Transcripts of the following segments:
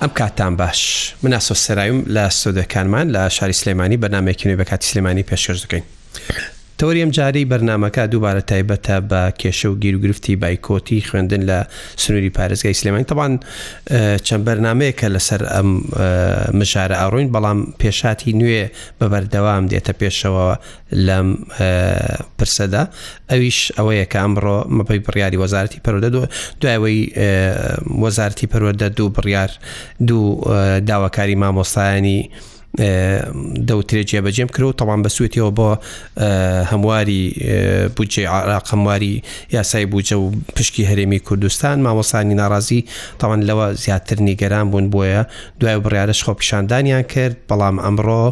ئەم کاتتان باش من ئاسۆ سەرایم لە سۆدەکانمان لە شاری سلێمانی بەنامێکی نوێ بە کاتی سلێمانی پێشکەش دەکەین تەوەری ئەم جارەی بەرنامەکە دووبارە تایبەتە بە کێشە و گیروگرفتی بایکۆتی خوێندن لە سنووری پارێزگای سلێمانی تەبان چەند بەرنمەیە کە لەسەر ئەم مژارە ئەڕۆین بەڵام پێشاتی نوێ بە بەردەوام دێتە پێشەوە لەم پرسەدا ئەویش ئەوەیە کە ئەمڕۆ مەپەی بڕیاری وەزارەتی پەرۆدە دوایەوەی وەزارتی پەروەەردە دوو بڕیار دوو داواکاری مامۆستایانی دەوترێ جێبەجێم کرد و تەوان بەسوێتەوە بۆ هەمواری بودجێ عراق هەمواری یاسای بوجە و پشکی هەرێمی کوردستان مامۆسانی ناڕازی تەوان لەوە زیاتر نیگەران بوون بۆیە دوای بڕارش خۆپیشاندانیان کرد بەڵام ئەمڕۆ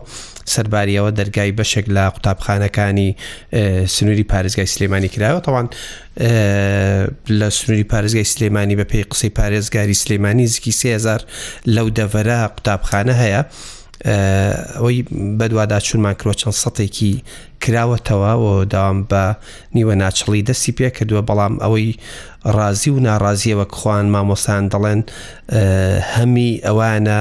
سەرباریەوە دەرگای بەشێک لە قوتابخانەکانی سنووری پارێزگای سلێمانی کراوە تەوان لە سنووری پارێزگای سلێمانی بە پێی قسەی پارێزگاری سلێمانی زیکی سهزار لەو دەڤەرە قوتابخانە هەیە ئەوەی بەدوادا چونمان کرۆ چەند سەتێکی کراوەتەوە و داوام بە نیوە ناچڵی دەستی پێ کردووە بەڵام ئەوەی ڕازی و ناڕازیەوە خوان مامۆستان دەڵێن هەمی ئەوانە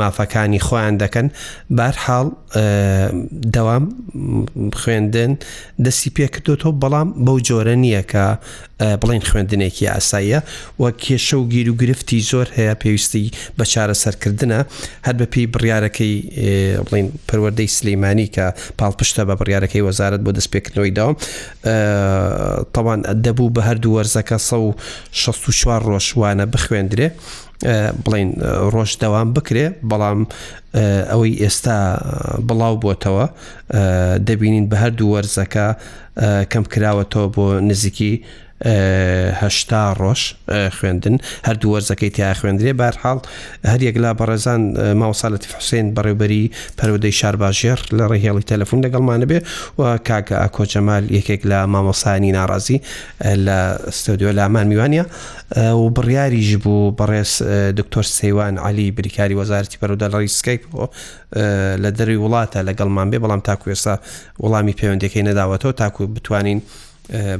مافەکانی خۆیان دەکەن بارحاڵ دەوام خوێندن دەستی پێکردێتەوە بەڵام بەو جۆرە نییە کە بڵین خوێندنێکی ئاساییە و کێشە و گیر و گرفتی زۆر هەیە پێویستی بە چارە سەرکردە هەر بە پێی بڕیارەکەی بڵین پەروەدەی سلەیمانی کە پاڵپشتە بە بڕیارەکەی وەزارت بۆ دەستپێکردنەوەی داوام تاوان دەبوو بە هەردوو وەرزەکە 16 ڕۆژوانە بخوێندرێ بڵین ڕۆژ دەوام بکرێ بەڵام ئەوەی ئێستا بڵاو بۆتەوە دەبینین بە هەردوو وەرزەکە کەم کراوەتەوە بۆ نزیکی هەشتا ڕۆژ خوێندن هەردوو وەرزەکەی تیا خوێندرێ بارحاڵ هەر یەکلا بەڕێزان ماوەساالەتی حوسێن بەڕێوبەری پەرودەی شارباژێر لە ڕێهێڵی تەلەفون لەگەڵمانە بێ و کاکە ئاکۆجەمال یەکێک لە مامۆسانی ناڕازی لە ستۆدیۆ لامان میوانە و بڕیاریش بوو بەڕێز دکتۆر سەیوان علی بریکاری وەزارتی پەرودەل ڕیسکێک بۆ لە دەروی وڵاتە لەگەڵمان بێ بەڵام تاکو ئێستا وەڵامی پەیوەندەکەی نەداوەتەوە تاکو بتوانین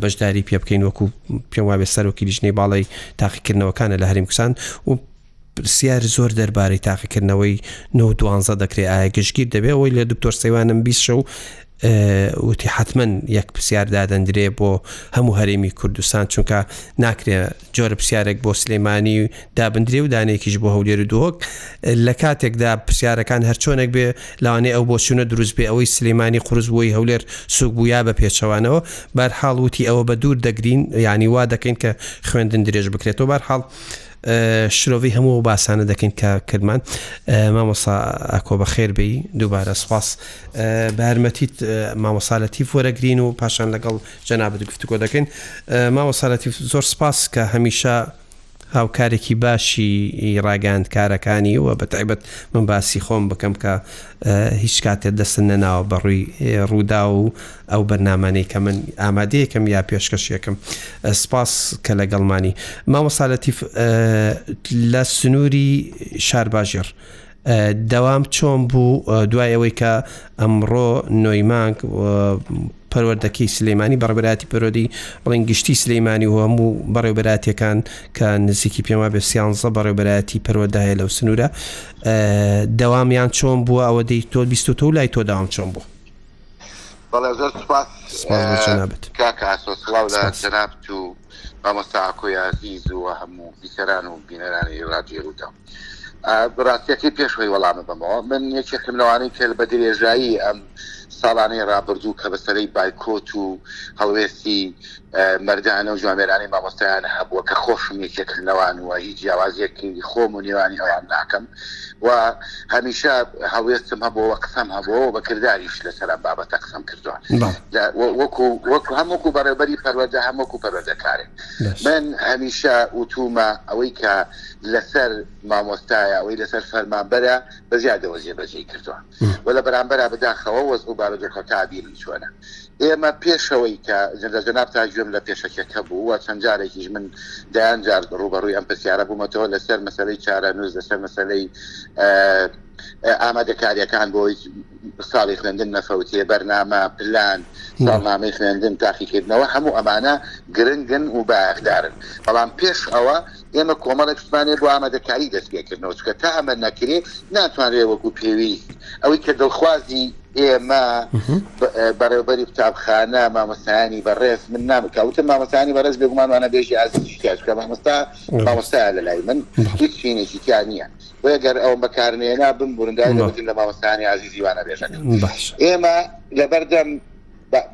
بەشداری پێ بکەین وەکو پێم وابێ سەرۆکی لیژنەی باڵی تاقیکردنەوەکانە لە هەریم کوسان و پرسیار زۆر دەربارەی تاقیکردنەوەی نۆ دوانزە دەکرێت ئایا گشتگیر دەبێت ئەوەی لە دکتۆر سەیوانم بیسشە و وتی حتمما یەک پرسیار دادەندرێ بۆ هەموو هەرێمی کوردستان چونکە ناکرێ جۆرە پرسیارێک بۆ سلێمانی و دابدرێ و دانێکیش بۆ هەولێر و دۆک لە کاتێکدا پرسیارەکان هەرچۆنێک بێ لاوانێ ئەو بۆچوونە دروست بێ ئەوەی سلێمانی قرس بۆی هەولێر سوک بوویا بە پێچەوانەوە بەرحاڵ وتی ئەوە بە دوور دەگرین ینی وا دەکەین کە خوێندن درێژ بکرێتەوە بەرحاڵ شرۆڤەی هەموو ئەو باسانە دەکەین کە کردمان مامۆسا ئاکۆ بە خێر بی دووبارە سپاس بارمەتیت مامۆسالەتیف وەرەگرین و پاشان لەگەڵ جەنابەت گفتوگۆ دەکەین مامۆسالەتیف زۆر سپاس کە هەمیشە هاوکارێکی باشی ڕاگەاند کارەکانی و بە تایبەت من باسی خۆم بکەم کە هیچ کاتێ دەستن نەناوە بەڕووی ڕوودا و ئەو بەرنامانەی کە من ئامادەیەکم یا پێشکەشیەکم سپاس کە لەگەڵمانی مامۆستا لەتیف لە سنووری شارباژێڕ دەوام چۆن بوو دوای ئەوەی کە ئەمڕۆ نۆی مانگ پەروەردەکەی سلەیمانی بەڕبراتی پەرۆدی بڵین گشتی سلەیمانی و هەموو بەڕێوبەراتەکان کە نزیکی پێما بێ سیانزە بەڕێوبەرایەتی پەروەداهەیە لەو سنوورە دەوامیان چۆن بووە ئەوە دەی تۆ بیست و تۆ لای تۆ داوام چۆن بوو بەڵێ زۆر سپاس سپاس بۆ جەنابت کاکە ئاسۆ سڵاو لە سپاس. جەنابت و مامۆستا ئاکۆی عەزیز و هەموو بیسەران و بینەرانی ڕادیۆ رووداو ئا، بەڕاستیەکەی پێش هۆی وەڵامە بەمەوە من یەکێکم لەوانەی کە بە درێژایی ئەم ساڵانەی ڕابردوو کە بەسەرەی بایکۆت و هەڵوێستی مەردانە و جوامێرانەی مامۆستایان هەبووە کە خۆشم یەکێکە لەوان و هیچ جیاوازیەکی خۆم و نێوانی ئەوان ناکەم و هەمیشە هەڵوێستم هەبووە و قسەم هەبووەوە بە کردداریش لەسەر ئەم بابەتە قسەم کردووە وەکو وەکو هەمووکو بەڕێبەری پەروەدە هەمووکو پەروەدەکارێک من هەمیشە وتومە ئەوەی کە لەسەر مامۆستایە ئەوەی لەسەر فەرمانبەرە بە زیادەوە جێبەجێ کردووە و لە بەرامبەر بەداخەوە وەز و بارودۆخەکە بینم چۆنە ئێمە پێش ئەوەی کە لە جەنابتا گوێم لە پێشەکیەکە بوو و چەند جارێکیش من دەیان جار ڕووبەڕووی ئەم پرسیارە بوومەتەوە لەسەر مەسەلەی چارەنووس لەسەر مەسەلەی ئامادەکاریەکان بۆی ساڵی خوێندن نەفەوتێ بەرنامە پلان ساڵنامەی خوێندن تاقیکردنەوە هەموو ئەمانە گرنگن و بایەخدارن بەڵام پێش ئەوە ئێمە کۆمەڵێکسمانێ بۆ ئامادەکاری دەست پێکردنەوە چکە تا ئەمە نەکرێ ناتوانرێ وەکو پێویست ئەوەی کە دڵخوازی ئێمە بەڕێوبەری قوتابخانە مامۆستایانی بەڕێز من نامکوتە مامۆستانی بەڕێز بێگومانوانە بێژی ئازیزیکە مامۆستا مامۆستا لە لای من هیچ شوێنێکی تیا نییە بۆگەر ئەوم بەکارنێنا بم بورندای لە مامۆستانی ئازیزیوانە بێژەکە ئێمە لەبەردەم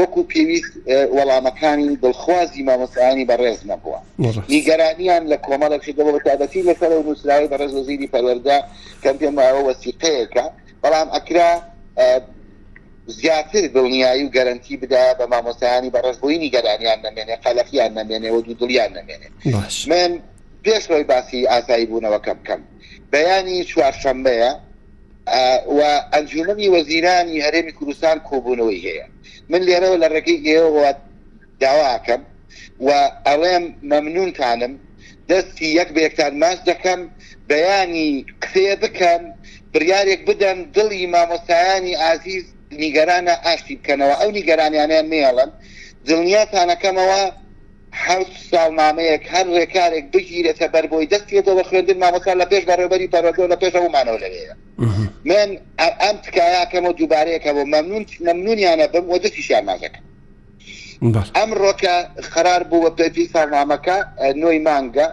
وەکو پێویست وەڵامەکانی دڵخوازی مامۆستایانی بەڕێز نەبووە، نیگەرانیان لە کۆمەڵێک شت هەبوو، بەتایبەتی لەسەر ئەو نووسراوەی بەڕێز وەزیری پەروەردە کەم پێم وایە وەسیقەیەکە، بەڵام ئەکرا زیاتر دڵنیایی و گەرەنتی بدایە بە مامۆستایانی بەڕێز بۆی نیگەرانیان نەمێنێ، قەلەقیان نەمێنێ و دوودڵیان نەمێنێ. من پێش ئەوەی باسی ئاساییبوونەوەکە بکەم، بەیانی چوارشەممەیە، و ئەنجوومەنی وەزیرانی هەرێمی کوردستان کۆبوونەوەی هەیە من لێرەوە لە ڕێگەی ئێوەوە داواکەم و ئەڵێم مەمنونتانم دەستی یەک بە یەکتان ماچ دەکەم بەیانی قسێ بکەن بڕیارێک بدەن دڵی مامۆستایانی ئازیز نیگەرانە ئاشتی بکەنەوە ئەو نیگەرانیانیان نێڵن دڵنیاتانەکەمەوە حەوت ساڵ مامەیەک هەر ڕێکارێک بگیرێتە بەر بۆی دەست پێێتەوە خوێندن مامۆسا لە پێش بەڕێبەری پەرۆگۆ لە پێش ئەومانەوە لەوەیە من ئەم تکایەکەمە دووبارەیەکە بۆ مەمنون مەمنونیانە بم و دەستیشیان نازەکە ئەمڕۆکە قرار بوو بە پێجی ساڵنامەکە نۆی مانگە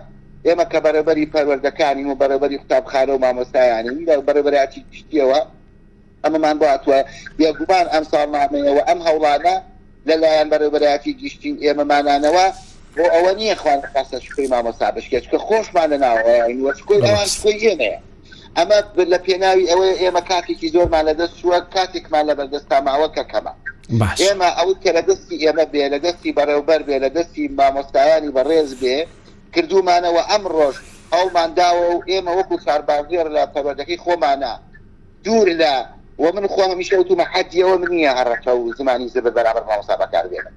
ئێمە کە بەرەبەری پەروەردەکانی و بەرەبەری قوتابخانە و مامۆستایانی بەرەبەراتی گشتیەوە ئەمەمان بۆ هاتووە، بێگومان ئەم ساڵنامەیە و ئەم هەوڵانە لە لایەن بەڕێوەبەرایەتی گشتی و ئێمەمانانەوە بۆ ئەوە نییە خوان نەخواستە شکۆی مامۆستا بشکێت، چونکە خۆشمان لە ناوەوەین و شکۆی ئەوان دڵخۆش. شکۆی ئێمەیە. ئەمە لە پێناوی ئەوەیە ئێمە کاتێکی زۆرمان لە دەست چووە، کاتێکمان لە بەردەستتا ماوە کە کەمە. باشە. ئێمە ئەوەی کە لە دەستی ئێمە بێ، لە دەستی بەڕێوبەر بێ، لە دەستی مامۆستایانی بەڕێز بێ، کردوومانە و ئەمڕۆش هەوڵمان داوە و ئێمە وەکوو چارباژێڕ لە پەروەردەکەی خۆمانا، دوور لە وە من خۆم هەمیشە وتومە حەدی ئەوەم نییە هەڕەشە و زمانی زبر بەرامبەر مامۆستا بەکار بێنم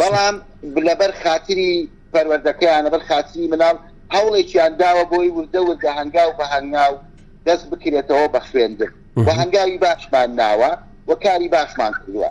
بەڵام لەبەر خاتری پەروەردەکەیان لەبەر خاتری مناڵ هەوڵێکیان داوە بۆی وردە وردە هەنگاو بە هەنگاو دەست بکرێتەوە بە خوێندن و هەنگاوی باشمان ناوە و کاری باشمان کردووە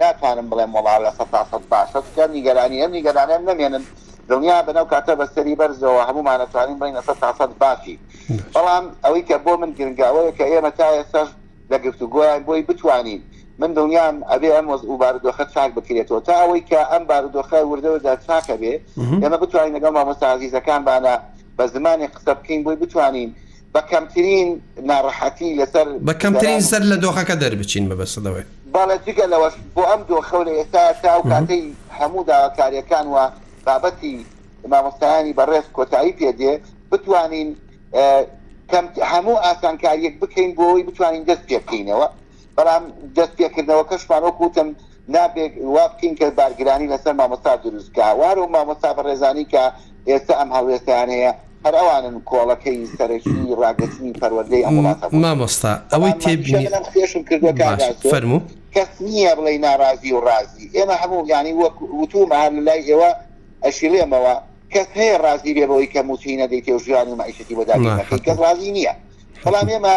ناتوانم بڵێم وەڵا لە سەد تا سەد باشە چونکە نیگەرانی ئەم نیگەرانەم نەمێنن دڵنیابن ئەو کاتە بە سەری بەرزەوە هەموومان ئەتوانین بڵێین لە سەد تا سەد باشی بەڵام ئەوەی کە بۆ من گرنگە ئەوەیە کە ئێمە تا ئێستاش لە گفتوگۆیان بۆی بتوانین من دڵنیام ئەبێ ئەم وەز و بارودۆخە چاک بکرێتەوە تا ئەوەی کە ئەم بارودۆخە وردەوردە چاکە بێ ئێمە بتوانین لەگەڵ مامۆستا عزیزەکانمانە بە زمانی قسە بکەین بۆی بتوانین بە کەمترین ناڕەحەتی لەسەر. بە کەمترین سەر لە دۆخەکە دەربچین مەبەستە لەوەیە. بەڵێ جگە لەوەش بۆ ئەم دۆخە و لە ئێستا تا ئەو کاتەی هەموو داواکارییەکان و بابەتی مامۆستایانی بەڕێز کۆتایی پێ دێ بتوانین هەموو ئاسانکارییەک بکەین بۆ ئەوەی بتوانین دەست پێ بکەینەوە. بەڵام دەست پێکردنەوەکەشمان وەک وتم نابێ وا بکەین کە بارگرانی لەسەر مامۆستا دروست کا و هەر ئەو مامۆستا بەڕێزانەی کە ئێستا ئەم هەڵوێستەیان هەیە هەر ئەوانن کۆڵەکەی سەرەکی ڕاگرتنی پەروەردەی ئەم وڵاتە بوون. مامۆستا ئەوەی بەڵام تێ هەمیشە بینی من ئەم خوێشم کردووە کاک باش ئاسۆ فەرموو. کەس نییە بڵێی ناڕازی و ڕازی ئێمە هەموو یانی وەک وتوومە هەر لەلای ئێوە ئەشیڵێمەوە کەس هەیە ڕازی بێ بەوەی کە مووچەی نەدەیتێ و ژیانی مەعیشەتی بۆ دابین نەکەی کەس مەرحەبا ڕازی نییە بەڵام ئێمە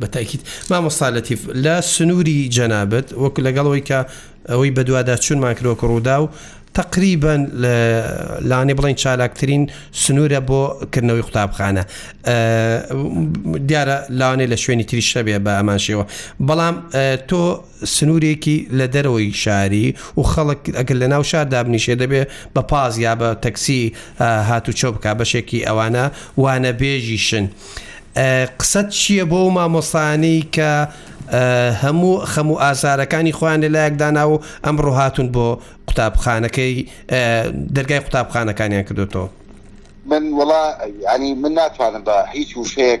بە تاکید مامۆستا لەتیف لە سنووری جەنابەت وەک لەگەڵەوەی کە ئەوەی بەدوادا چونمان کرۆک ڕوودا و تقریبان لانی بڵین چالاکترین سنوورە بۆ کردنەوەی قوتابخانە دیارە لاانێ لە شوێنی تریشەبێ بە ئەمانشەوە بەڵام تۆ سنوورێکی لە دەرەوەی شاری و خەڵک ئەگەر لە ناو شار دابنیشێ دەبێ بە پاس یا بە تەکسی هاتوچۆ بکا بەشێکی ئەوانە وانەبێژیشن قسەت چییە بۆ ئەو مامۆستایانەی کە هەموو خەم و ئازارەکانی خۆیان لە لایەک دانا و ئەمڕۆ هاتوون بۆ قوتابخانەکەی دەرگای قوتابخانەکانیان کردوێتەوە من وڵا ینی من ناتوانم بە هیچ وشەیەک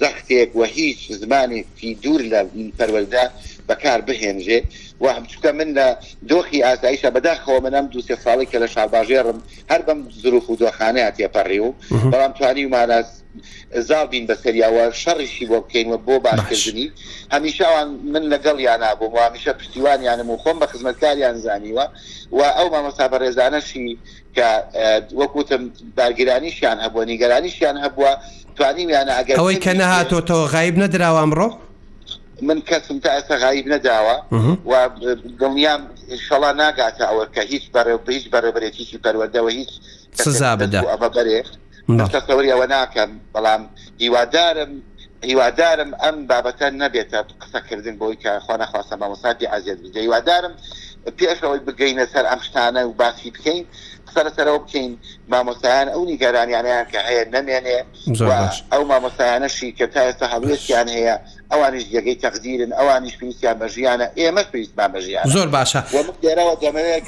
زەختێک و هیچ زمانێکی دوور لە پەروەردە بەکار بهێنرێ و چونکە من لە دۆخی ئاسایشە بەداخەوە من ئەم دوو سێ ساڵی کە لە شارباژێڕم هەر بەم زروف و دۆخانەیە تێپەڕیوم بەڵام توانیومانە زاڵ بین بەسەریاوە شەڕیشی بۆ بکەین و بۆ باشکردنی هەمیشەوان من لەگەڵ یانا بووم و هەمیشە پشتیوانیانم و خۆم بە خزمەتکاریان زانیوە و ئەو مامۆستا بەڕێزانەشی کە وەک وتم بارگرانیشیان هەبووە نیگەرانیشیان هەبووە توانیویانە ئەگەر ئەوەی کە نەهاتۆتەوە غایب نەدراوە ئەمڕۆ من کەسم تا ئێستا غایب نەداوە و دڵنیام شەڵا ناگاتە ئەوە کە هیچ بەڕێ هیچ بەڕێبرێتیی پەروەردەوە هیچ سزا بدە ئەمە بەرێ هیچ کەس تەوەری ئەوە ناکەم بەڵام هیوادارم هیوادارم ئەم بابەتە نەبێتە قسەکردن بۆی کە خۆ نەخواستە مامۆساتی عزیێت بجە هیوادارم پێشەوەی بگەینە سەر ئەم شتانە و باسی بکەین قسە لەسەرەوە بکەین مامۆستایان ئەو نیگەرانیانیان کە هەیە نەمێنێ ئەو مامۆستایانەشی کە تا ئێستا هەڵوێستیان هەیە ئەوانیش جێگەی تەقدیرن ئەوانیش پێویستیان بە ژیانە ئێمە پێویستمان بە ژیان زۆر باشە لێرەوە دەمەوێت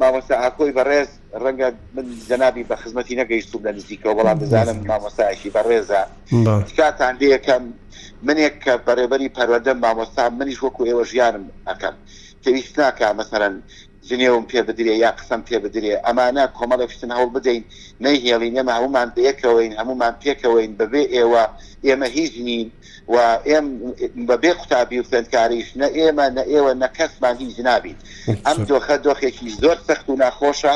مامۆستا ئاکۆی بەڕێز ڕەنگە من جەنابی بە خزمەتی نەگەیشتووم لە نزیکەوە، بەڵام دەزانم مامۆستایەکی بەڕێزە. تکاتان لێیەکەم، منێک کە بەڕێبەری پەروەردەم، مامۆستام، منیش وەکو ئێوە ژیانم ئەکەم، پێویست ناکا مەسەلەن جنێوم پێ بدرێ یا قسەم پێ بدرێ، ئەمانە کۆمەڵێک شتن هەوڵ بدەین نەیهێڵین، ئێمە هەموومان بەیەکەوەین، هەموومان پێکەوەین، بەبێ ئێوە ئێمە هیچ نین. و ئێم بە بێ قوتابی و خوێندکاریش نە ئێمە نە ئێوە نە کەسمان هیچ نابیت ئەم دۆخە دۆخێکی زۆر سەخت و ناخۆشە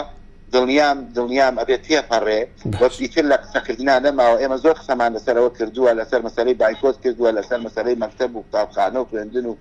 دڵنیام دڵنیام ئەبێت تێپەڕێ وەکیتر لە قسەکردنا نەماوە ئێمە زۆر قسەمان لەسەرەوە کردووە لەسەر مەسەرەی بایکۆت کردووە لەسەر مەسەرەی مەکتب و قوتابخانە و خوێندن و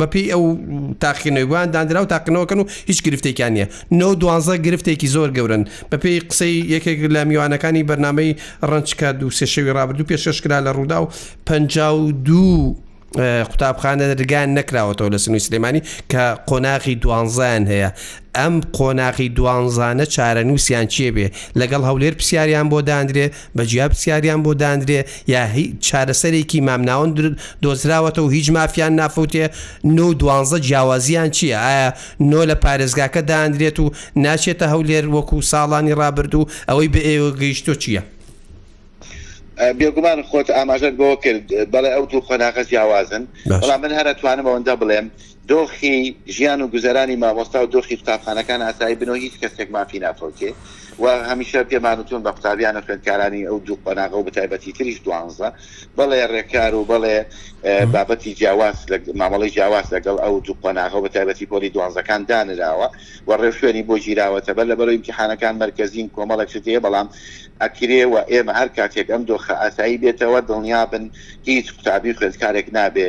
بەپی ئەو تاقینەوەیان دانراو تاقنەوەکەن و هیچ گرفتێکیان نییە نۆ دوانزە گرفتێکی زۆر گەورن بەپی قسەی یەکێک لە میوانەکانی بەرنمەی ڕنجکە دو سێ شەوی ڕابردوو پێشەشکرا لە ڕوودا و پ دوو قوتابخانە دەرگان نەکراوەتەوە لە سنووی سلێمانی کە قۆناغی دوانزان هەیە ئەم قۆناغی دوانزانە چارەنووسیان چێ بێ لەگەڵ هەولێر پرسیاریان بۆ دادرێ بە جیا پرسیاریان بۆ دانرێ یا هی چارەسەرێکی مامناوەند درد دۆزراوەتە و هیچ مافیان نافوتێ نۆ و دوانزە جیاوازیان چییە ئایا نۆ لە پارێزگاکە دانرێت و ناچێتە هەولێر وەکو ساڵانی ڕابردوو ئەوەی بە ئێوە گەیشتۆ چییە؟ بێگومان خۆت ئاماژەت بەوە کرد بەڵێ ئەو دوو قۆناغە جیاوازن بەڵام من هەر ئەتوانم ئەوەندە بڵێم دۆخی ژیان و گوزەرانی مامۆستا و دۆخی قوتابخانەکان ئاسایی بنو هیچ کەسێک مافی نافەوتێ و هەمیشە پێمان وتون بە قوتابیان و خوێندکارانی ئەو دوو قۆناغە و بەتایبەتی تریش دوانزە بەڵێ ڕێکار و بەڵێ بابەتی جیاواز لە مامەڵەی جیاواز لەگەڵ ئەو دوو قۆناغە و بەتایبەتی پۆلی دوانزەکان دانراوە و ڕێوشوێنی بۆ گیراوەتە بەر لەبەرو ئیمتیحانەکان مەرکەزین کۆمەڵێک شت هەیە بەڵام ئەکرێ و ئێمە هەر کاتێک ئەم دۆخە ئاسایی بێتەوە دڵنیابن هیچ قوتابی و خوێندکارێک نابێ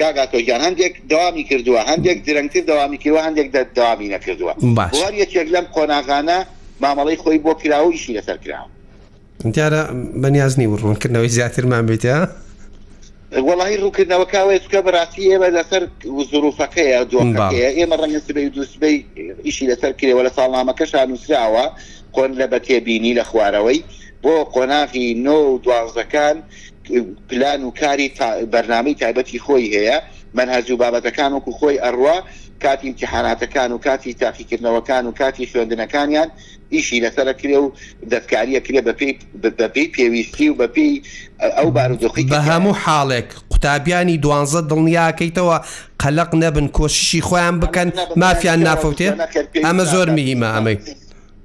کاگا تۆگیان هەندێک داوامی کردووە هەندێک درەنگتر داوامی کردوە هەندێک داوامی نەکردووە بوار یەکێک لەم قۆناغانە مامەڵی خۆی بۆ کراوە ئیشی لەسەر کراوە دیارە بەنیازنی و ڕوونکردنەوەی زیاترمان بێتە وڵی ڕووکردنەوەکەوەی چکە بەڕاستی ئێمە لەسەر زروفەکەیە دۆمباکەیە ئێمە ڕەنگە سبەی دووسبەی ئیشی لەسەر کرێەوە لە ساڵنامەکەشان نووسراوە کۆن لە بە تێبینی لە خوارەوەی بۆ قۆناغی نۆ و دوازەکان پلان و کاری تا بەرنامەی تایبەتی خۆی هەیە مەنهەج و بابەتەکان وەکو خۆی ئەڕوا کاتی ئیمتیحاناتەکان و کاتی تاقیکردنەوەکان و کاتی خوێندنەکانیان ئیشی لەسەر ئەکرێ و دەستکاری ئەکرێ بەپێی بەپێی پێویستی و بەپێی ئەو بارودۆخی کە تیایە. بەهەموو حاڵێک قوتابیانی دوانزە دڵنیا ئەکەیتەوە قەلەق نەبن کۆششی خۆیان بکەن مافیان نافەوتێ ئەمە زۆر مهیمە ئەمەی.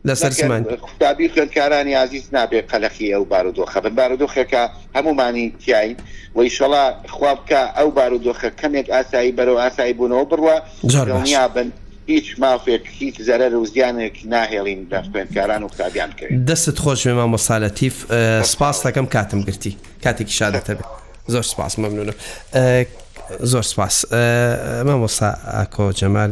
لەسەر زمان نەکەن قوتابی و خوێندکارانی ئازیز نابێ قەلەقی ئەو بارودۆخە بن بارودۆخێکە هەموومانی تیاین و ئیشەڵا خوا بکا ئەو بارودۆخە کەمێک ئاسایی بەرەو ئاسایی بوونەوە بڕوا زۆر باش. دڵنیا بن هیچ مافێک هیچ زەرەر و زیانێک ناهێڵین لە خوێندکاران و قوتابیان بکەوێت. دەستت خۆشبێ مامۆستا لەتیف دەست سپاست خۆش. دەکەم کاتم گرتی کاتێکی شادت هەبێ زۆر سپاس مەمنونم زۆر سپاس مامۆستا ئاکۆ جەمال.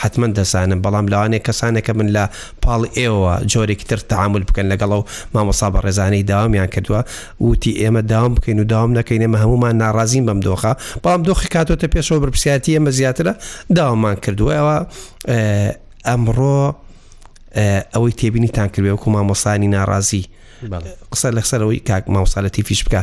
حەتمەن دەزانم بەڵام لەوانەیە کەسانێک هەبن لە پاڵ ئێوەوە جۆرێکی تر تەعامول بکەن لەگەڵ ئەو مامۆستا بەڕێزانەی داوامیان کردووە وتی ئێمە داوام بکەین و داوام نەکەین ئێمە هەموومان ناڕازین بەم دۆخە بەڵام دۆخی کاتۆتە پێشەوە بەرپسیاتی ئێمە زیاترە داوامان کردووە ئەوە ئەمڕۆ ئەوەی تێبینیتان کردێ وەکو مامۆسانی ناڕازی قسە لەسەرەوەی کاک مامۆسا لە تیفیش بکە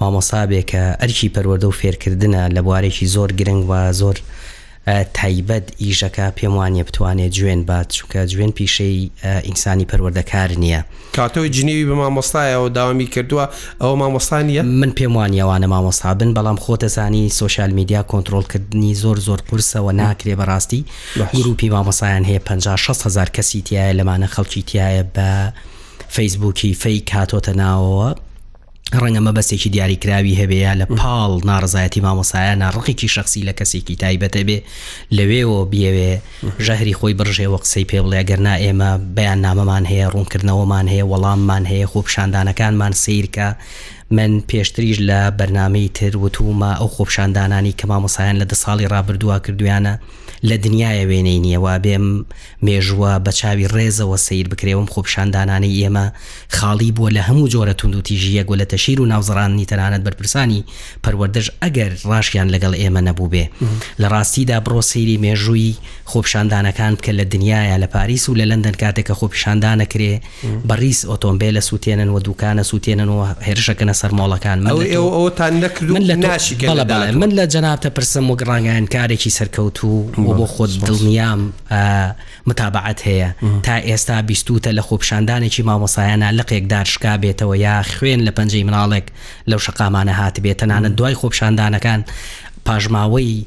مامۆستا بێ کە ئەرکی پەروەردە و فێرکردنە لە بوارێکی زۆر گرنگ و زۆر تایبەت ئیشەکا پێم وانیە بتوانێ جوێن بات چونکە جوێن پیشەی ئینسانی پەروەردەکار نیە. کاتەوەی جنێوی بە مامۆستایە و داوامی کردوە ئەوە مامۆستا نیە؟ من پێم وانیە ئەوانە مامۆستا بن بەڵام خۆتەزانی سۆشیال میدیا کۆنترۆڵ کردنی زۆر زۆر قورسە وە ناکرێ بەڕاستی گروپی مامۆستایان هەیە پەنجا شەست هەزار کەسی تیایە لەمانە خەڵکی تیایە بە فەیسبوکی فەیک هاتۆتە ناوەوە ڕەنگە مەبەستێکی دیاریکراوی هەبێ یا لە پاڵ ناڕزایەتی مامۆسایانە ڕقێکی شخصی لە کەسێکی تایبەتە بێ لەوێەوە بیاوێ ژەهری خۆی بڕژێەوە قسەی پێ بڵێ گەرنا ئێمە بەیان نامەمان هەیە ڕوونکردنەوەمان هەیە وەڵاممان هەیە خۆ پیشاندانەکانمان سیرکە من پێشتریش لە بەرنمەی تر وتومە ئەو خۆپشاندانانی کە مامۆسایان لە دە ساڵی ڕابردووە کردویانە لە دنیاە وێنەی نییەوە بێم مێژووە بە چاوی ڕێزەوە سەیر بکرێ وەم خۆپیشاندانانەی ئێمە خاڵی بووە لە هەموو جۆرە توندوتیژییەک و لە تەشیر و ناوزڕاندنی تەنانەت بەرپرسانی پەروەردەش ئەگەر ڕاشیان لەگەڵ ئێمە نەبووبێ لە ڕاستیدا بڕۆ سەیری مێژووی خۆپیشاندانەکان بکە لە دنیایا لە پاریس و لە لەندەن کاتێک کە خۆپیشاندانەکرێ بەڕیز ئۆتۆمبێلە سوتێنن و دوکانە سوتێنن و هێرشەکەنە سەر مۆڵەکان من لەتۆ ئەوە ئەوەتان نەکرد و من لەتۆ ناشیکەن بەڵێ بەڵێ لەداهاتووە. من لە جەنابتە پرسم وەک ڕانگەیانکارێکی سەرکەوتوو و بۆ خۆت دڵنیام ئە متابەعەت هەیە تا ئێستا بیستووتە لە خۆپیشاندانێکی مامۆسایانە لقێک دار شکابێتەوە یا خوێن لە پەنجەی مناڵێک لەو شەقامانە هاتبێت تەنانەت دوای خۆپیشاندانەکان پاژماوەی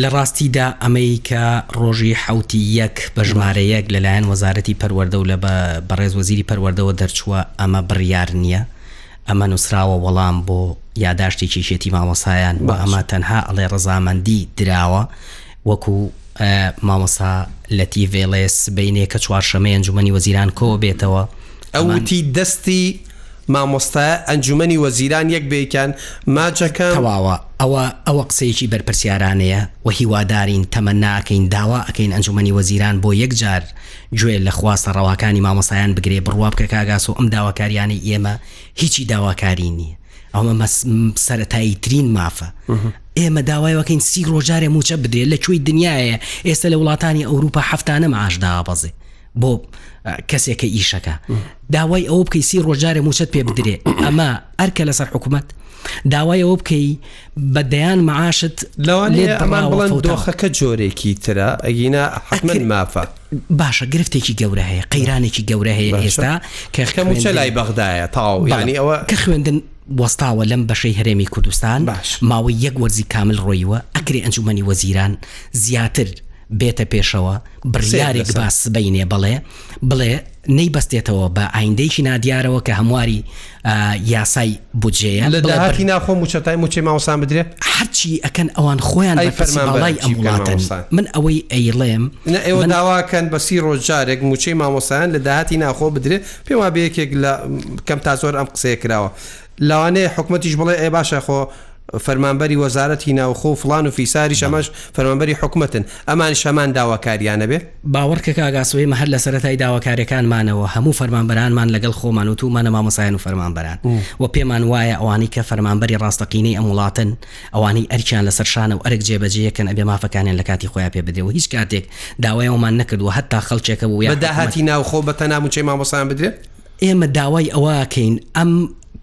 لە ڕاستیدا ئەمەی کە ڕۆژی حەوتی یەک بە ژمارە یەک لە لایەن وەزارەتی پەروەردە و لە بە بەڕێز وەزیری پەروەردەوە دەرچووە ئەمە بڕیار نییە ئەمە نووسراوە وەڵام بۆ یاداشتی کیشێتی مامۆسایان و ئەمە تەنها ئەڵێ ڕەزامەندی دراوە وەکو مامۆسا لەتیڤێڵێ سبەینێ کە چوارشەمەی ئەنجومەنی وەزیران کۆ بێتەوە ئەوتی دەستی مامۆستایە ئەنجومەنی وەزیران یەک بەیەکیان ماجەکەم. تەواوە ئەوە ئەوە قسەیەکی بەرپرسیارانەیە و هیوادارین تەمەنا ئەکەین داوا ئەکەین ئەنجومەنی وەزیران بۆ یەک جار گوێ لە خواستە ڕەواکانی مامۆستایان بگرێ بڕوا بکە کاک ئاسۆ ئەم داواکاریانەی ئێمە هیچی داواکاری نیە ئەوە مەس سەرەتایی ترین مافە ئێمە داوای وەکەین سی ڕۆژارێ موچە بدرێت لە کوێی دنیاە ئێستا لە وڵاتانی ئەوروپا هەفتانە معاش دابەزێ بۆ کەسێکە ئیشەکە داوای ئەوە بکەی سی ڕۆژ جارێ موچەت پێ بدرێ ئەمە ئەرکە لەسەر حکوومەت داوای ئەوە بکەی بە دەیان معاشت لەوانێخەکە جۆرێکی ترە ئەگینا حکمل مافە باشە گرفتێکی گەورە هەیە قەیرانێکی گەورە هەیە ئێستا کەخکە موچە لای بەغدایە تاو ینی ئەوە کە خوێندن وەستاوە لەم بەشەی هەرێمی کوردستان باش ماوەی یەک وەرزی کامل ڕۆیوە ئەکرێ ئەنجومنی وەزیران زیاتر بێتە پێشەوە بڕیارێک با سبەینێ بەڵێ بڵێ نەی بەستێتەوە بە ئایندەیەکی نادیارەوە کە هەمواری یاسای بودجەیە لە داهاتی ناخۆ موچەتای موچی ماوسان بدرێت هەرچی ئەکەن ئەوان خۆیان فەرمانڵای ئەم وڵاتن من ئەوەی ئەیڵێم ئێوە داواکەن بەسی ڕۆژجارێک موچەی مامۆسایان لە داهاتی ناخۆ بدرێت پێما بەیەکێک لە کەم تا زۆر ئەم قسەیە کراوە لەوانەیە حکومەتیش بڵێ ئەی باشە خۆ فەرمانبەری وەزارەتی ناوخۆ و فڵان و فیساریش ئەمەش فەرمانبەری حکومەتن ئەمانیش هەمان داواکاریانە بێ؟ باوەڕکە کاک ئاسۆ ئێمە هەر لە سەرەتای داواکاریەکانمانەوە هەموو فەرمانبەرانمان لەگەڵ خۆمان وتوومانە مامۆستایان و فەرمانبەران و پێمان وایە ئەوانەی کە فەرمانبەری ڕاستەقینەی ئەم وڵاتەن ئەوانەی ئەرکیان لەسەر شانە و ئەرک جێبەجێیەکەن ئەبێ مافەکانیان لە کاتی خۆیان پێ بدرێ و هیچ کاتێک داوای ئەوەمان نەکردووە هەتا خەڵکێک هەبوو یا حکومەت بە داهاتی ناوخۆ بە تەنها مووچەی مامۆستایان بدرێ؟ ئێمە داوای ئەوەکەین ئەم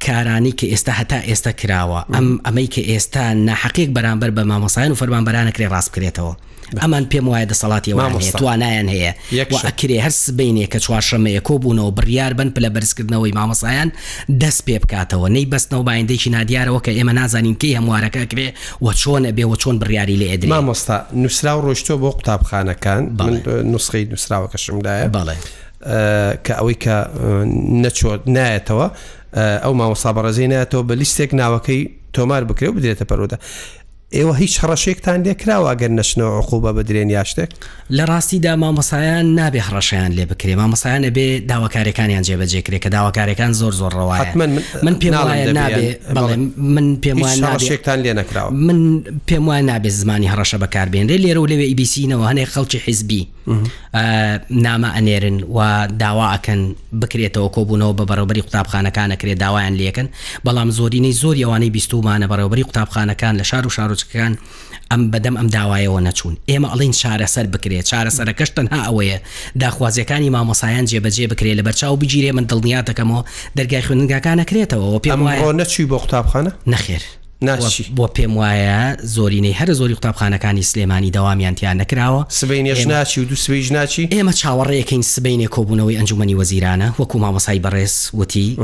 کارانەی کە ئێستا هەتا ئێستا کراوە ئەم ئەمەی کە ئێستا ناحقیق بەرامبەر بە مامۆسایان و فەرمانبەرانەکرێ ڕاست بکرێتەوە ئەمان پێم وایە دەسەڵاتی وانایەن هەیە ئەکرێ هەر سبینێ کە چوارشەمەیە کۆ بوونەوە بڕیار بن پلە بەرزکردنەوەی مامەسایان دەست پێ بکاتەوە نەی بەستنەوە باندێکی نادیارەوە کە ئێمە نازانین کەی هەموارەکە کرێ و چۆنە بێ و چۆن بڕیاری لێ ئەدرێ مامۆستا نووسراو ڕۆشتوە بۆ قوتابخانەکان نوسخەی نووسراوەکەشمدایە بەڵێ. کە ئەوەی کە نەچۆ نایەتەوە ئەو مامۆسا بەڕێزەی نایەتەوە بە لیستێک ناوەکەی تۆمار بکرێ و بدرێتە پەرۆدا ئێوە هیچ هەڕەشێکتان لێکراوە گەر نەچنەوە عقوبە بدرێن یا شتێک لە ڕاستیدا مامەسایان نابێ هەڕەشیان لێ بکرێ مامەسایانە بێ داواکارەکانیان جێبەجێ کرێ کە داواکارەکان زۆر زۆر ڕەوە من من پێ نابێ من پێم وانشێکتان لێ نکراوە من پێم وان نابێت زمانی هەڕەشە بەکاربێنرێ لێرە و لەوێ ئیبیسینەوە هەنێک خەڵکی حیزبی نامە ئەنێرن و داوا ئەکەن بکرێتەوە کۆبوونەوە بە بەڕێوبەری قوتابخانەکان ئەکرێت داوایان لەکەن بەڵام زۆرینەی زۆری ئەوانەی بیستومانە بەڕێوبەری قوتابخانەکان لە شار و شارۆچکەکان ئەم بەدەم ئەم داوایەوە نەچوون ئێمە ئەڵین چارەسەر بکرێت چارەسەرەکەش تەنها ئەوەیە داخوازیەکانی مامۆسایان جێبەجێ بکرێت لە بەرچاو بگیرێ من دڵنیاتەکەمەوە دەرگای خوێندنگاکانەکرێتەوە پێم وایە نەچوی بۆ قوتابخانە نەخێر ناچی. وە پێم وایە زۆرینەی هەرە زۆری قوتابخانەکانی سلێمانی دەوامیان تیا نەکراوە. سبەینێش ناچی و دوو سبەیش ناچی؟ ئێمە چاوەڕێکەین سبەینێ کۆبوونەوەی ئەنجومەنی وەزیرانە وەکو مامۆسای بەڕێز وتی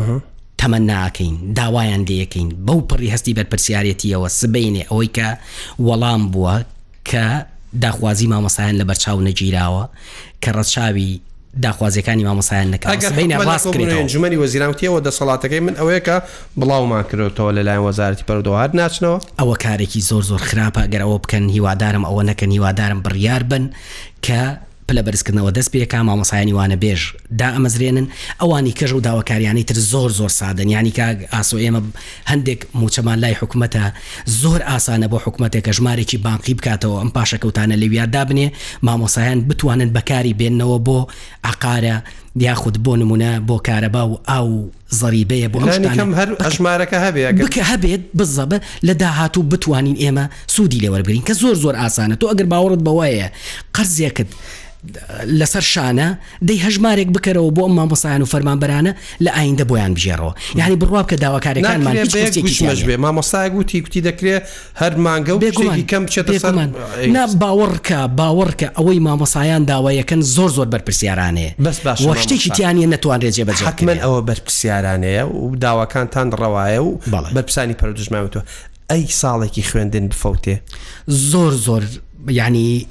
تەمەنا ئەکەین داوایان لێ ئەکەین بەو پەڕی هەستی بەرپرسیارێتیەوە سبەینێ ئەوەی کە وەڵام بووە کە داخوازی مامۆستایان لەبەرچاو نەگیراوە، کە ڕەچاوی داخوازیەکانی مامۆستایان نەکراوە، ئەگەر سبەینێ حکومەت لە ڕاست کۆبوونەوەی کرێتەوە. ئەنجومەنی وەزیران وتیەوە دەسەڵاتەکەی من ئەوەیە کە بڵاومان کردۆتەوە لەلایەن وەزارەتی پەرودەوە هەر ناچنەوە. ئەوە کارێکی زۆر زۆر خراپە ئەگەر ئەوە بکەن هیوادارم ئەوە نەکەن هیوادارم بڕیار بەن کە. پلە بەرزکردنەوە دەست پێکا، مامۆسایانی وانەبێژ دائەمەزرێنن، ئەوانی کەژ و داواکاریانەی تر زۆر زۆر سادەن، یانی کاک ئاسۆ ئێمە هەندێک مووچەمان لای حکومەتە، زۆر ئاسانە بۆ حکومەتێک کە ژمارێکی بانقی بکاتەوە ئەم پاشەکەوتانە لەویا دابنێ، مامۆسایان بتوانن بەکاری بێننەوە بۆ عەقارە یاخود بۆ نموونە بۆ کارەبا و ئاو و. زەریبەیە بۆ ئەو شتانە لانیکەم هەر ئەژمارەکە هەبێ ئەگەر بکە هەبێت بزەبە لە داهاتوو بتوانین ئێمە سوودی لێ وەربگرین کە زۆر زۆر ئاسانە تۆ ئەگەر باوەڕت بەوەیە قەرزێکت لەسەر شانە دەی هەژمارێک بکەرەوە بۆ ئەم مامۆسایان و فەرمانبەرانە لە ئایندە بۆیان بژێڕەوە یعنی بڕوا کە داواکارەکانمان ناکرێ هیچ بە یەک کەسێکی گوشمەش تیاە. بێ مامۆستایە گوتی کوتی دەکرێ هەر مانگە و شتێکی کەم بچێتە سەر. بێگومان بێگومان نا باوەڕکە باوەڕکە ئەوەی مامۆسایان داوایەکەن زۆر زۆر بەرپرسیارانەیە بەس باشە مامۆستا و شتێکی تیا نیە نەتوانرێت جێ بەجێ بکرێت. حەتمەن ئەوە بەرپرسیارانەیە و داواکانتان ڕەوایە و بەڵێ. بەرپرسانی پەرۆدژماوەتەوە ئەی ساڵێکی خوێندن بفەوتێ؟ زۆر زۆر. یانی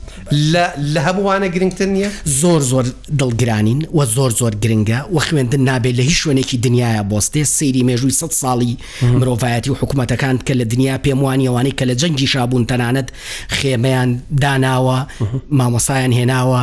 لە هەمووانە گرنگتر نییە؟ زۆر زۆر دڵگرانین و زۆر زۆر گرنگە و خوێندن نابێت لە هیچ شوێنێکی دنیاە بۆستێ سەیری مێژووی سە ساڵی مرۆڤایەتی و حکوومەتەکان کە لە دنیا پێم وانیەوانەی کە لە جەنگی شابوون تەنانەت خێمەیان داناوە مامۆسایان هێناوە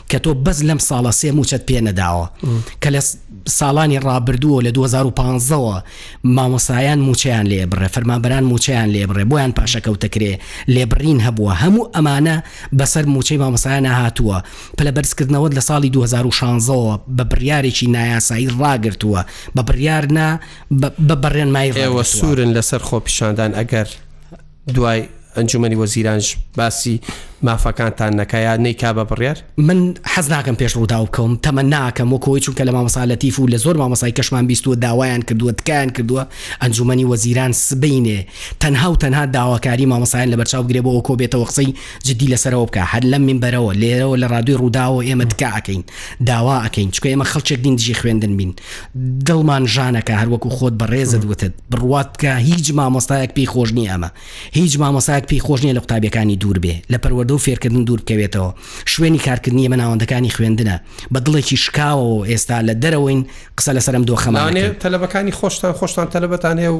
کە تۆ بەس لەم ساڵە سێ موچەت پێ نەداوە کە لە ساڵانی ڕابردووە لە 2015ەوە مامۆسایان موچەیان لێ بڕێ فەرمانبەران موچەیان لێ بڕێ بۆیان پاشەکەوتەکرێ لێبڕین هەبووە هەموو ئەمانە بەسەر موچەی مامۆسایانە هاتووە پلە بەرزکردنەوەت لە ساڵی 2016ەوە بە بڕیارێکی نایاسایی ڕاگرتووە بە بڕیارنا بە بەڕێنمای ڕێوە سوورن لەسەر خۆپیشاندان ئەگەر دوای ئەنجومەنی وەزیرانش باسی مافەکانتان نەکە یا نیکا بە بڕیار من حەز ناکەم پێش ڕووداو بکەوم تەمە ناکەم وەکۆی چونکە لە مامەسا لە تیف و لە زۆر مامەسای کەشمان بیستوە داوایان کردووە تکایان کردووە ئەنجومەنی وەزیران سبینێ تەنها و تەنها داواکاری مامەسایان لە بەرچاو گرێ بۆ ئەو کۆبێتەوە قسەی جددی لەسەرەوە بکە هەر لەم من بەرەوە لێرەوە لە ڕادوی ڕووداوە ئێمە تکا ئەەکەین داوا ئەەکەین چکە ئێمە خەڵکێک دین دژی خوێندن بین دڵمان ژانەکە هەروەکو خۆت بەڕێزت وتت بڕوات بکە هیچ مامۆستایەک پێی خۆش نییە ئەمە هیچ مامۆستایەک پێی خۆش نییە لە قوتابیەکانی دوور بێ لە پەروەردە و فێرکردن دوور بکەوێتەوە شوێنی کارکردنی ئەمە ناوەندەکانی خوێندنە بە دڵێکی شکاوەوە ئێستا لە دەرەوەین قسە لەسەرم دۆخەمانێ تەلبەکانی خۆشتان خۆشتان تەلبەتان هەیە و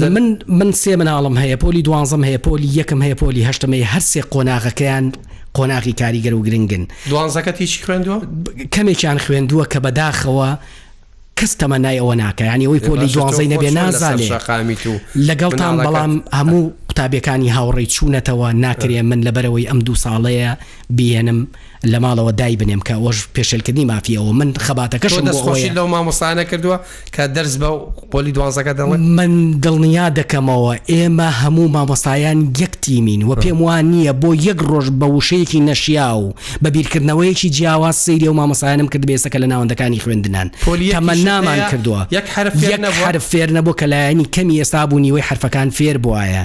من من سێ مناڵم هەیە پۆلی دوانزەم هەیە پۆلی یەکم هەیە پۆلی هەشتم هەیە هەر سێ قۆناغەکەیان قۆناغی کاریگەر و گرنگن دوانزەکە تیچی خوێندووە کەمێکیان خوێندووە کە بەداخەوە کەس تەمەنای ئەوە ناکە ینی ئەوی پۆلی دوانزەی نەبێ نازانێ شقامیت و لەگەڵتان بەڵام هەموو قوتابەکانی هاوڕێی چوونەتەوە ناکرێ من لەبەرەوەی ئەم دوو ساڵەیە بێنم لە ماڵەوە دای بنێم کە ئەوەش پێشێلکردنی مافی ئەوە من خەباتەکەشم بۆ ئەوەیە. تۆ دەستخۆشیت لەو مامۆستایانە کردووە کە دەرس بە پۆلی دوانزەکە دەڵێن؟ من دڵنیا دەکەمەوە ئێمە هەموو مامۆستایان یەک تیمین و پێم وا نییە بۆ یەک ڕۆژ بە وشەیەکی نەشیاو و بە بیرکردنەوەیەکی جیاواز سەیری ئەو مامۆستایانەم کردبێسە کە لە ناوەندەکانی خوێندنان تەمەنامان کردووە یەک حەرف فێر نەبووە کە لایەنی کەمی ئێستا بوو نیوەی حەرفەکان فێر بووایە.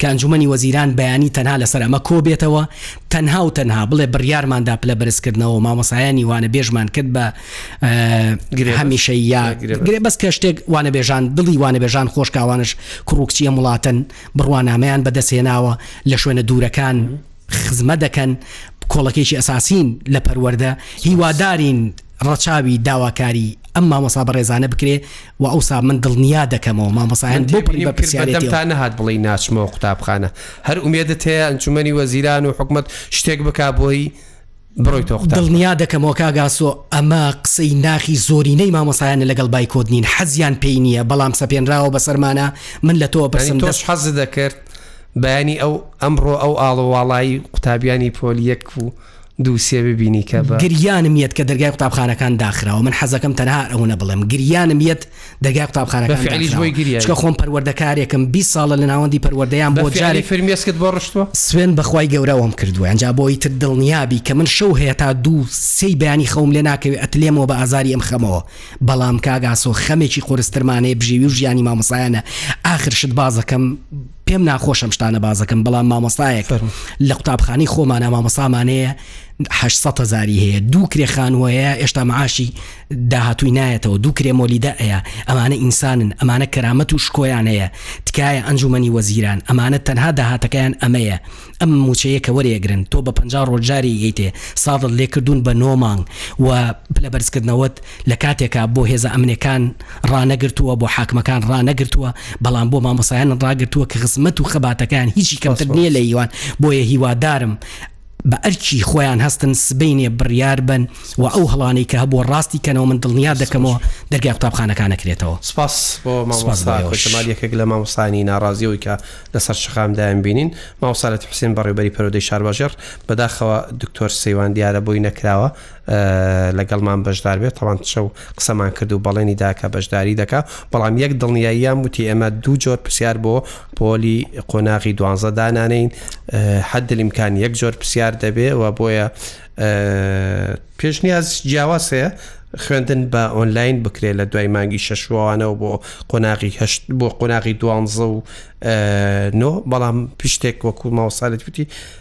کە ئەنجومەنی وەزیران بەیانی تەنها لەسەر ئەمە کۆ بێتەوە تەنها و تەنها بڵێ بڕیارمان دا پلە بەرز کردنەوە و مامۆسایانی وانەبێژمان کرد بە هەمیشەی یا گرێبەست کە شتێک وانەبێژان دڵی وانەبێژان خۆش کاوانش کوڕ و کچی ئەم وڵاتەن بڕوانامەیان بەدەست هێناوە لە شوێنە دوورەکان خزمەت دەکەن کۆڵەکێکی ئەساسین لە پەروەردە هیوادارین ڕەچاوی داواکاری ئەم مامۆسا بەڕێزانە بکرێ و ئەوسا من دڵنیا دەکەمەوە مامۆسایان بۆ پڕی بە پرسیارێتتا نەهات بڵی ناچمەوە قوتابخانە هەر ئومێدت هەیە ئەنجومنی وەزیران و حکومت شتێک بک بۆی بڕۆی تۆ قوتابخانە. دڵنیات دەکەمەوە کاک ئاسۆ ئەمە قسەی ناخی زۆرینەی مامۆستایانە لەگەڵ بایکۆت نین حەزیان پێی نیە بەڵام سەپێنراوە بەسەرمانا من لە تۆوە پرسم دەست. تۆش حەزت دەکرد بەیانی ئەو ئەمڕۆ ئەو ئاڵۆ واڵایی قوتابیانی پۆلی یەک و دوو سێ ببینی کە بە. گریانم یەت کە دەرگای قوتابخانەکان داخراوە من حەزەکەم تەنها ئەونە بڵێم گریانم یەت دەرگای قوتابخانەکان داخراوە چکە خۆم پەروەردەکارێکم بیست ساڵە لە ناوەندی پەروەردەیان بۆ جارێک فرمێسکت بۆ ڕشتوە سوێن بەخوای گەورەوەم کردووە ئەجا بۆی تر دڵنیابی کە من شەو هەیە تا دوو سێی بەیانی خەوم لێ ناکەوێ ئەتلێمەوە بە ئازاری ئەم خەمەوە بەڵام کاک ئاسۆ خەمێکی قورسترمانەیە بژێوی و ژیانی مامۆسایانە ئاخر شت بازەکەم پێم ناخۆشم شتانە بازەکەم بەڵام مامۆستایەک لە قوتابخانی خۆمانە مامۆسامانەیە هەشت سەد هەزاری هەیە دوو کرێ خانووەیە ئێشتا معاشی داهاتووی نایەتەوە دوو کرێ مۆلیدە ئەیا ئەمانە ئینسانن ئەمانە کەرامەت و شکۆیان هەیە تکایە ئەنجومەنی وەزیران ئەمانە تەنها داهاتەکەیان ئەمەیە ئەم موچەیە کە وەریەگرن تۆ بە پەنجا ڕۆژ جارێ یەیتێ ساڵت لێ کردوون بە نۆ مانگ و پلە بەرز کردنەوەت لە کاتێکا بۆ هێزە ئەمنێکان ڕانەگرتووە بۆ حاکمەکان ڕانەگرتووە بەڵام بۆ مامۆسایانت ڕاگرتووە کە خزمەت و خەباتەکەیان هیچی کەمتر نیە لە هیوان بۆیە هیوادارم بە ئەرکی خۆیان هەستن سبەینێ بڕیار بەن و ئەو هەڵانەی کە هەبووە ڕاستی کەنەوە من دڵنیا دەکەمەوە دەرگای قوتابخانەکان نەکرێتەوە سپاس بۆ مامۆستا کۆچەمال یەکێک لە مامۆستایانی ناڕازی ئەوەی کە لەسەر شەقام دایانبینین مامۆستا لەتیف حوسێن بەڕێوەبەری پەروەردەی شارباژێڕ بەداخەوە دکتۆر سەیوان دیارە بۆی نەکراوە لەگەڵمان بەشدار بێت تاوان شەو قسەمان کرد و بەڵێنی دا کە بەشداری دەکا بەڵام یەک دڵنیاییان وتی ئێمە دوو جۆر پرسیار بۆ پۆلی قۆناغی دوانزە دانانین حد الامکان یەک جۆر پرسیار دەبێ و بۆیە پێشنیاز جیاواز هەیە خوێندن بە ئۆنلاین بکرێ لە دوای مانگی شەشوانەوە بۆ قۆناغی هەشت بۆ قۆناغی دوانزە و نۆ بەڵام پیشتێک وەکو ماوەسالت وتی